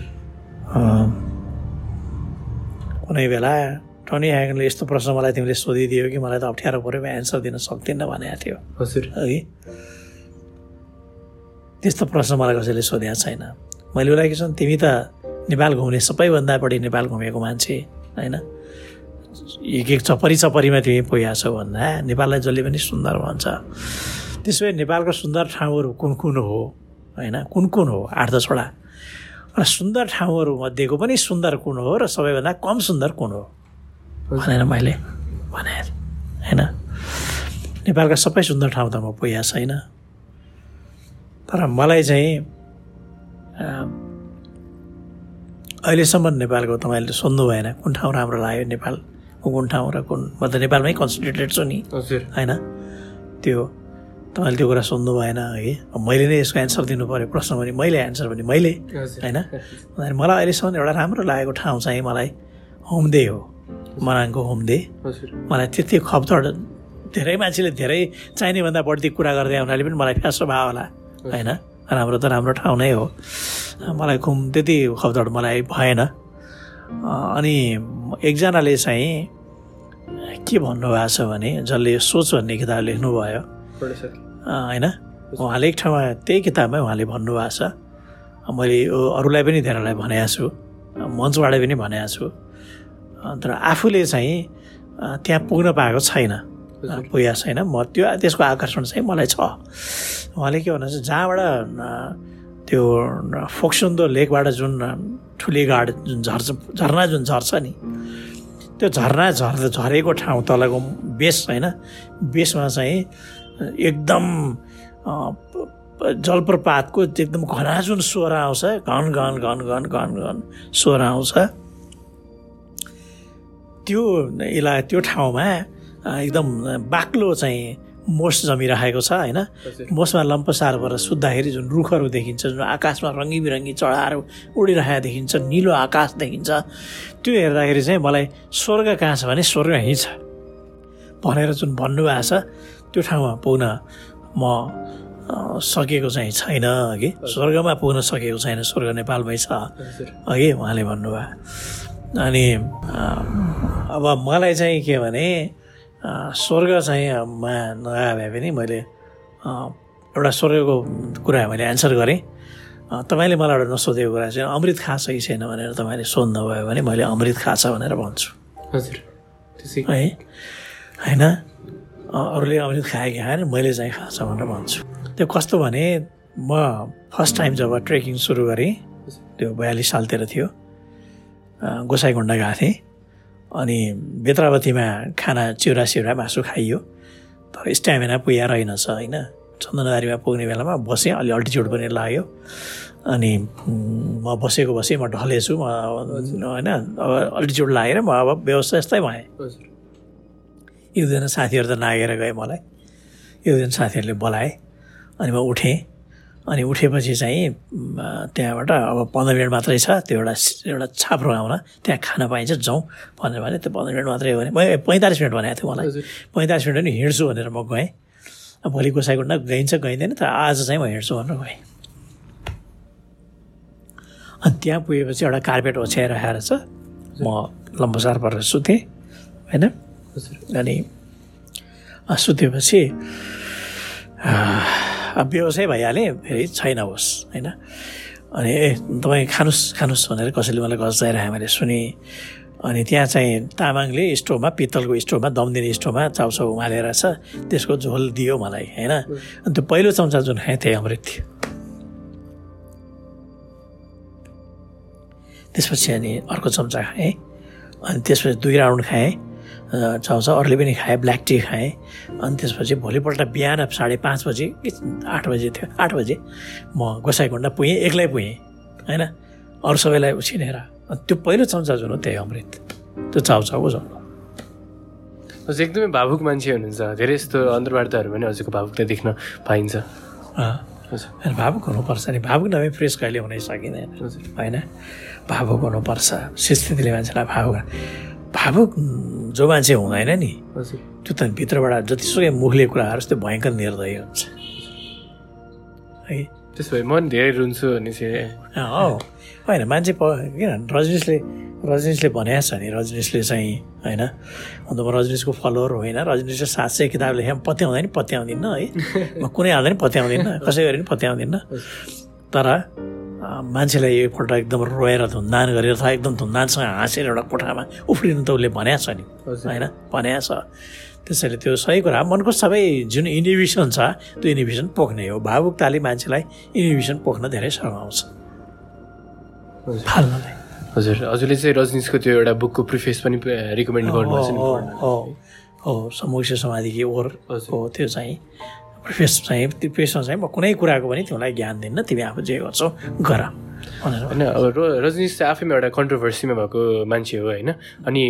कुनै बेला टनी ह्यागनले यस्तो प्रश्न मलाई तिमीले सोधिदियो कि मलाई त अप्ठ्यारो पऱ्यो म एन्सर दिन सक्दिनँ भनेको थियो।
हजुर
है? त्यस्तो प्रश्न मलाई कसैले सोधेको छैन। मैले उसलाई के छन् तिमी त नेपाल घुम्ने सबैभन्दा बढी नेपाल घुमेको मान्छे होइन? एक एक चपरी चपरीमा तिमी पुगेको छौ भन्दा नेपाललाई जसले पनि सुन्दर भन्छ। त्यसो भए नेपालको सुन्दर ठाउँहरू कुन कुन हो? होइन कुन कुन हो? आठ दसवटा र सुन्दर ठाउँहरू मध्येको पनि सुन्दर कुन हो र सबैभन्दा कम सुन्दर कुन हो? भनेर मैले भने होइन। नेपालका सबै सुन्दर ठाउँ त म पुगेको छैन। तर मलाई चाहिँ अहिलेसम्म नेपालको तपाईँले सोध्नु भएन कुन ठाउँ राम्रो लाग्यो नेपाल। कुन ठाउँ र कुन म त नेपालमै कन्सन्ट्रेटेड छु नि। होइन? त्यो तपाईँले त्यो कुरा सोध्नु भएन है मैले नै यसको एन्सर दिनु पऱ्यो प्रश्न भने मैले एन्सर भने मैले। होइन? मलाई अहिलेसम्म एउटा राम्रो लागेको ठाउँ चाहिँ मलाई होमदे हो। मनाङको होमदे। मलाई त्यति खपतड धेरै मान्छेले धेरै चाहिने भन्दा बढी कुरा गर्दै हुनाले पनि मलाई फ्यासो भयो होला। होइन? राम्रो त राम्रो ठाउँ नै हो। मलाई घुम त्यति खपतड मलाई भएन। अनि एकजनाले चाहिँ के भन्नुभएको छ भने जसले सोच भन्ने किताब लेख्नुभयो। होइन? उहाँले एक ठाउँमा त्यही किताबमै उहाँले भन्नुभएको छ। मैले यो अरूलाई पनि धेरैलाई भनेको छु। मञ्चबाट पनि भनेको छु। तर आफूले चाहिँ त्यहाँ पुग्न पाएको छैन। पुगेको छैन। म त्यो त्यसको आकर्षण चाहिँ मलाई छ। उहाँले के भन्नुहुन्छ जहाँबाट त्यो फोक्सुन्दो लेकबाट जुन ठुली गाड जुन झर्छ झरना जुन झर्छ नि त्यो झरना झर् झरेको ठाउँ तलको बेस होइन बेसमा चाहिँ एकदम जलप्रपातको एकदम घना जुन स्वर आउँछ घन घन घन घन घन घन स्वर आउँछ। त्यो इला त्यो ठाउँमा एकदम बाक्लो चाहिँ मोस जमिरहेको छ होइन? मोसमा लम्पसार भएर सुत्दाखेरि जुन रुखहरू देखिन्छ जुन आकाशमा रङ्गी बिरङ्गी चढाहरू उडिरहेको देखिन्छ निलो आकाश देखिन्छ त्यो हेर्दाखेरि चाहिँ मलाई स्वर्ग कहाँ छ भने स्वर्ग यहीँ छ भनेर जुन भन्नुभएको छ त्यो ठाउँमा पुग्न म सकेको चाहिँ छैन कि स्वर्गमा पुग्न सकेको छैन स्वर्ग नेपालमै छ। अघि उहाँले भन्नुभयो। अनि अब मलाई चाहिँ के भने स्वर्ग चाहिँ मा नआए भए पनि मैले एउटा स्वर्गको कुरा मैले एन्सर गरेँ। तपाईँले मलाई एउटा नसोधेको कुरा चाहिँ अमृत खाछ कि छैन भनेर तपाईँले सोध्नुभयो भने मैले अमृत खाछ भनेर भन्छु।
हजुर
है? होइन? अरूले अमृत खायो कि खाएन मैले चाहिँ खान्छ भनेर भन्छु। त्यो कस्तो भने म फर्स्ट टाइम जब ट्रेकिङ सुरु गरेँ त्यो बयालिस सालतिर थियो। अ, गोसाइगुन्डा गएको थिएँ। अनि बेत्रावतीमा खाना चिउरा सिउरा मासु खाइयो। तर स्ट्यामिना पुगेर रहेनछ होइन? चन्दनबारीमा पुग्ने बेलामा बसेँ अलि अल्टिच्युड पनि लाग्यो। अनि म बसेको बसेँ म ढलेछु म होइन अब अल्टिच्युड लागेर म अब व्यवस्था यस्तै भएँ।
हजुर।
एक दुईजना साथीहरू त नागेर गए मलाई। एक दुईजना साथीहरूले बोलाए। अनि म उठेँ। अनि उठेपछि चाहिँ त्यहाँबाट अब पन्ध्र मिनट मात्रै छ त्यो एउटा एउटा छाप्रो आउन त्यहाँ खान पाइन्छ जाउँ भनेर भने त्यो पन्ध्र मिनट मात्रै हो भने। मैले पैँतालिस मिनट भनेको थियो मलाई। पैँतालिस मिनट पनि हिँड्छु भनेर म गएँ। भोलि गोसाइकुण्ड गइन्छ गइँदैन तर आज चाहिँ म हिँड्छु भनेर गएँ। अनि त्यहाँ पुगेपछि एउटा कार्पेट ओछ्याएर आएर छ म लम्बसार परेर सुतेँ होइन? अनि सुतेपछि व्यवसाय भइहालेँ फेरि छैन होस् होइन अनि ए तपाईँ खानुहोस् खानुहोस् भनेर कसैले मलाई गजाइरहेको मैले सुनेँ अनि त्यहाँ चाहिँ तामाङले स्टोभमा पित्तलको स्टोभमा दम दिने स्टोभमा चाउचाउ उमालेर छ त्यसको झोल दियो मलाई होइन अनि त्यो पहिलो चम्चा जुन खाएँ त्यही अमृत थियो त्यसपछि अनि अर्को चम्चा खाएँ अनि त्यसपछि दुई राउन्ड खाएँ चाउचाउ अरूले पनि खाएँ ब्ल्याक टी खाएँ। अनि त्यसपछि भोलिपल्ट बिहान साढे पाँच बजी आठ बजी थियो आठ बजे म गोसाइकुण्ड पुगेँ एक्लै पुगेँ होइन? अरू सबैलाई उछिनेर। त्यो पहिलो चम्चा जुन हो त्यही अमृत। त्यो चाउचाउको झन्
हजुर एकदमै भावुक मान्छे हुनुहुन्छ। धेरै यस्तो अन्तर्वार्ताहरू पनि हजुरको भावुकता देख्न पाइन्छ।
भावुक हुनुपर्छ नि। भावुक नभए फ्रेस कहिले हुनै सकिँदैन। होइन? भावुक हुनुपर्छ। स्थितिले मान्छेलाई भावुक भावुक जो मान्छे हुँदैन नि। त्यो त भित्रबाट जतिसुकै मुखले कुराहरू त्यो भयङ्कर निर्दय हुन्छ।
है? त्यसो भए मन धेरै रुन्छु भने
चाहिँ हो। होइन मान्छे प किन रजनीशले रजनीशले भनेको छ नि रजनीशले चाहिँ होइन अन्त म रजनीशको फलोवर होइन रजनीशले सात सय किताब लेखेँ पत्याउँदैन पत्याउँदिनँ है? म कुनै हाल्दा पनि पत्याउँदिनँ कसै गरी पनि पत्याउँदिनँ। तर मान्छेलाई एकपल्ट एकदम रोएर धुन्दान गरेर अथवा एकदम धुन्दानसँग हाँसेर एउटा कोठामा उफ्रिनु त उसले भनेको छ नि होइन भनेको छ त्यसैले त्यो सही कुरा मनको सबै जुन इनिभिसन छ त्यो इनिभिसन पोख्ने हो भावुकताले मान्छेलाई इनिभिसन पोख्न धेरै सघाउँछ
फाल्नलाई हजुर हजुरले चाहिँ रजनीशको त्यो एउटा बुकको प्रिफेस पनि रिकमेन्ड गर्नुहुन्छ
हो हो समोक्ष समाधि कि ओर हो त्यो चाहिँ प्रिफेस चाहिँ त्यो प्रिफेसमा चाहिँ म कुनै कुराको पनि तिमीलाई ज्ञान दिन्न तिमी आफू जे गर्छौ गर।
होइन अब रजनीश चाहिँ आफैमा एउटा कन्ट्रोभर्सीमा भएको मान्छे हो होइन? अनि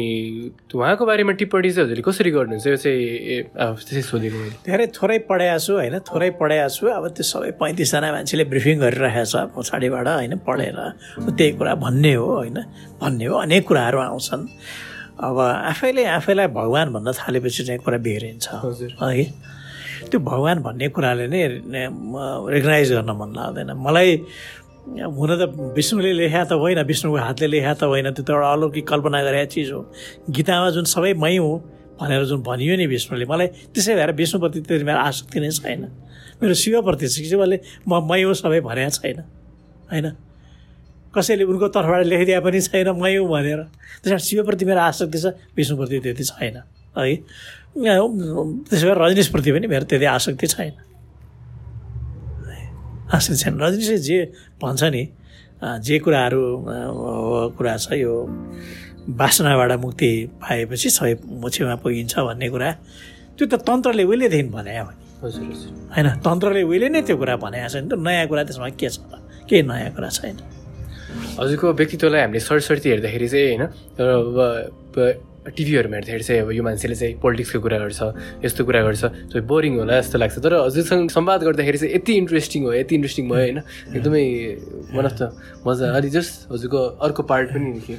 उहाँको बारेमा टिप्पणी चाहिँ हजुरले कसरी गर्नुहुन्छ? यो चाहिँ त्यसै सोधेको मैले।
धेरै थोरै पढाएको छु होइन? थोरै पढाएको छु। अब त्यो सबै पैँतिसजना मान्छेले ब्रिफिङ गरिरहेको छ पछाडिबाट होइन? पढेर। त्यही कुरा भन्ने हो होइन? भन्ने हो अनेक कुराहरू आउँछन्। अब आफैले आफैलाई भगवान् भन्न थालेपछि चाहिँ कुरा बिग्रिन्छ। है? त्यो भगवान् भन्ने कुराले नै रेकगनाइज गर्न मन लाग्दैन। मलाई हुन त विष्णुले लेखा त होइन विष्णुको हातले लेखा त होइन त्यो त एउटा अलौकिक कल्पना गरेका चिज हो। गीतामा जुन सबै मै हुँ भनेर जुन भनियो नि विष्णुले मलाई त्यसै भएर विष्णुप्रति त्यति मेरो आसक्ति नै छैन। मेरो शिवप्रति शिवले म मै हुँ सबै भनेको छैन होइन? कसैले उनको तर्फबाट लेखिदिए पनि छैन मै हुँ भनेर। त्यसमा शिवप्रति मेरो आसक्ति छ विष्णुप्रति त्यति छैन है? त्यसो भए रजनीशप्रति पनि मेरो त्यति आसक्ति छैन आसक्ति छैन रजनीशले जे भन्छ नि जे कुराहरू कुरा छ यो बासनाबाट मुक्ति पाएपछि सबै मोछेमा पुगिन्छ भन्ने कुरा त्यो त तन्त्रले उहिलेदेखि भने होइन तन्त्रले उहिले नै त्यो कुरा भनेको छ नि त नयाँ कुरा त्यसमा के छ त केही नयाँ कुरा छैन
हजुरको व्यक्तित्वलाई हामीले सरसर्ती हेर्दाखेरि चाहिँ होइन टिभीहरूमा हेर्दाखेरि चाहिँ अब यो मान्छेले चाहिँ पोलिटिक्सको कुरा गर्छ यस्तो कुरा गर्छ त्यो बोरिङ होला जस्तो लाग्छ। तर हजुरसँग संवाद गर्दाखेरि चाहिँ यति इन्ट्रेस्टिङ हो यति इन्ट्रेस्टिङ भयो होइन एकदमै मन अफ द मजा अलि जस्ट हजुरको अर्को पार्ट पनि थियो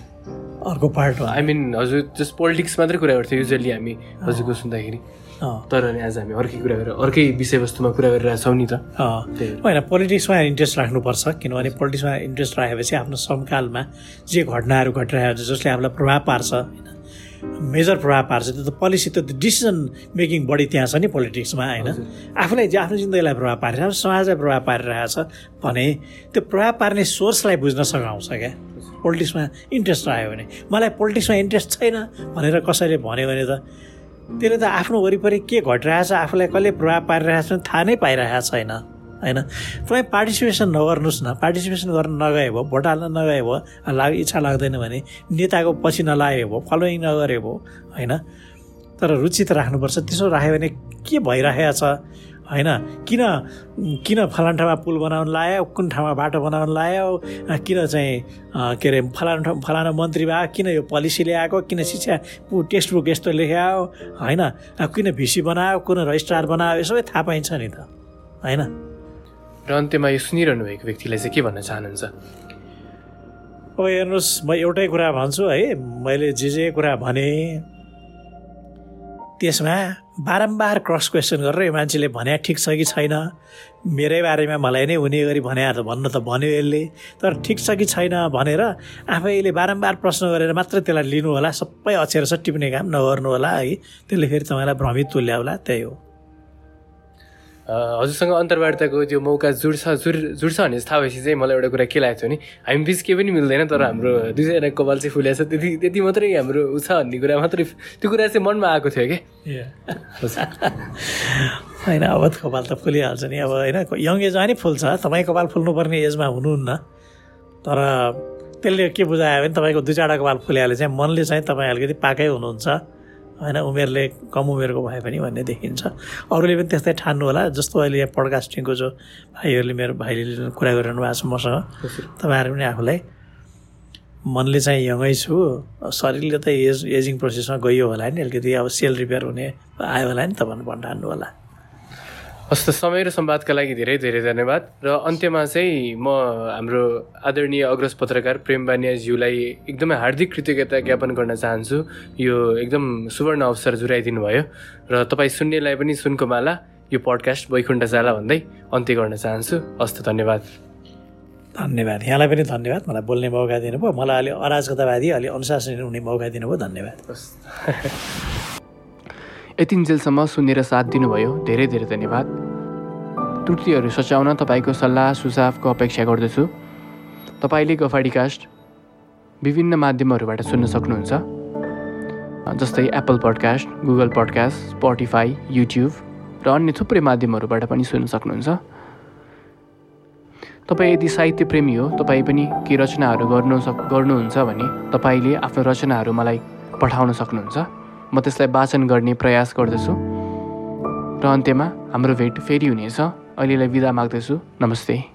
अर्को पार्ट हो।
आई मिन हजुर जस्ट पोलिटिक्स मात्रै कुरा गर्थ्यो युजली हामी हजुरको सुन्दाखेरि। तर अनि आज हामी अर्कै कुरा गरेर अर्कै विषयवस्तुमा कुरा गरिरहेछौँ नि त।
होइन पोलिटिक्समा इन्ट्रेस्ट राख्नुपर्छ किनभने पोलिटिक्समा इन्ट्रेस्ट राखेपछि आफ्नो समकालमा जे घटनाहरू घटिरहेको छ जसले हामीलाई प्रभाव पार्छ होइन। मेजर प्रभाव पार्छ त्यो त पोलिसी त डिसिजन मेकिङ बढी त्यहाँ छ नि पोलिटिक्समा होइन? आफूलाई आफ्नो जिन्दगीलाई प्रभाव पारिरहेको समाजलाई प्रभाव पारिरहेको छ भने त्यो प्रभाव पार्ने सोर्सलाई बुझ्न सघाउँछ क्या। पोलिटिक्समा इन्ट्रेस्ट आयो भने। मलाई पोलिटिक्समा इन्ट्रेस्ट छैन भनेर कसैले भन्यो भने त त्यसले त आफ्नो वरिपरि के घटिरहेछ आफूलाई कसले प्रभाव पारिरहेको छ थाहा नै पाइरहेको छैन होइन? तपाईँ पार्टिसिपेसन नगर्नुहोस् न। पार्टिसिपेसन गर्न नगए भयो भोट हाल्न नगए भयो लाग इच्छा लाग्दैन भने नेताको पछि नलागे भयो फलोइङ नगरे भयो होइन? तर रुचि त राख्नुपर्छ। त्यसो राख्यो भने के भइरहेको छ? होइन? किन किन फलान ठाउँमा पुल बनाउनु लायो? कुन ठाउँमा बाटो बनाउनु लायो? किन चाहिँ के अरे फलाना ठाउँ फलाना मन्त्री भयो? किन यो पोलिसी ल्याएको? किन शिक्षा टेक्स्ट बुक यस्तो लेखायो? होइन? किन भिसी बनायो? कुन रजिस्ट्रार बनायो? यो सबै थाहा पाइन्छ नि त। होइन?
र अन्त्यमा यो सुनिरहनु भएको व्यक्तिलाई चाहिँ के भन्न चाहनुहुन्छ?
अब हेर्नुहोस् म एउटै कुरा भन्छु है। मैले जे जे कुरा भने त्यसमा बारम्बार क्रस क्वेसन गरेर यो मान्छेले भने ठिक छ कि छैन? मेरै बारेमा मलाई नै हुने गरी भने त भन्नु त भन्यो यसले। तर ठिक छ कि छैन भनेर आफैले बारम्बार प्रश्न गरेर मात्रै त्यसलाई लिनु होला सबै अक्षर छ टिप्ने काम नगर्नु होला है। त्यसले फेरि तपाईँलाई भ्रमित तुल्याउला त्यही हो।
हजुरसँग अन्तर्वार्ताको त्यो मौका जुड्छ जुड जुड्छ भने थाहा भएपछि चाहिँ मलाई एउटा कुरा के लागेको थियो नि हामी बिच केही पनि मिल्दैन तर हाम्रो दुईजना कपाल चाहिँ फुलेको छ। त्यति त्यति मात्रै हाम्रो उ छ भन्ने कुरा मात्रै त्यो कुरा चाहिँ मनमा आएको थियो कि?
होइन अब कपाल त फुलिहाल्छ नि। अब होइन यङ एजमा नि फुल्छ। तपाईँ कपाल फुल्नुपर्ने एजमा हुनुहुन्न। तर त्यसले के बुझायो भने तपाईँको दुई चारवटा कपाल फुलिहाले चाहिँ मनले चाहिँ तपाईँ अलिकति पाकै हुनुहुन्छ। होइन उमेरले कम उमेरको भए पनि भन्ने देखिन्छ। अरूले पनि त्यस्तै ठान्नु होला जस्तो अहिले यहाँ पडकास्टिङको जो भाइहरूले मेरो भाइले कुरा गरिरहनु भएको छ मसँग तपाईँहरू पनि आफूलाई मनले चाहिँ यङै छु शरीरले त एज एजिङ प्रोसेसमा गयो होला नि अलिकति अब सेल रिपेयर हुने आयो होला नि तपाईँहरू भन्नु होला।
हस् त समय र सम्वादका लागि धेरै धेरै धन्यवाद र अन्त्यमा चाहिँ म हाम्रो आदरणीय अग्रज पत्रकार प्रेम बानियाज्यूलाई एकदमै हार्दिक कृतज्ञता ज्ञापन गर्न चाहन्छु। यो एकदम सुवर्ण अवसर जुराइदिनु भयो र तपाईँ सुन्नेलाई पनि सुनको माला। यो पडकास्ट वैकुण्ठ जाला भन्दै अन्त्य गर्न चाहन्छु। हस् त धन्यवाद।
धन्यवाद। यहाँलाई पनि धन्यवाद। मलाई बोल्ने मौका दिनुभयो। मलाई अलि अराजकतावादी अलि अनुशासन हुने मौका दिनुभयो। धन्यवाद।
यतिन्जेलसम्म सुनेर साथ दिनुभयो। धेरै धेरै धन्यवाद। त्रुटिहरू सच्याउन तपाईँको सल्लाह सुझावको अपेक्षा गर्दछु। तपाईँले गफाडीकास्ट विभिन्न माध्यमहरूबाट सुन्न सक्नुहुन्छ। जस्तै Apple podcast Google podcast Spotify YouTube र अन्य थुप्रै माध्यमहरूबाट पनि सुन्न सक्नुहुन्छ। तपाईँ यदि साहित्य प्रेमी हो तपाईँ पनि केही रचनाहरू गर्नु सक गर्नुहुन्छ भने तपाईँले आफ्नो रचनाहरू मलाई पठाउन सक्नुहुन्छ। म त्यसलाई वाचन गर्ने प्रयास गर्दछु। र अन्त्यमा हाम्रो भेट फेरि हुनेछ। अहिलेलाई विदा माग्दछु। नमस्ते।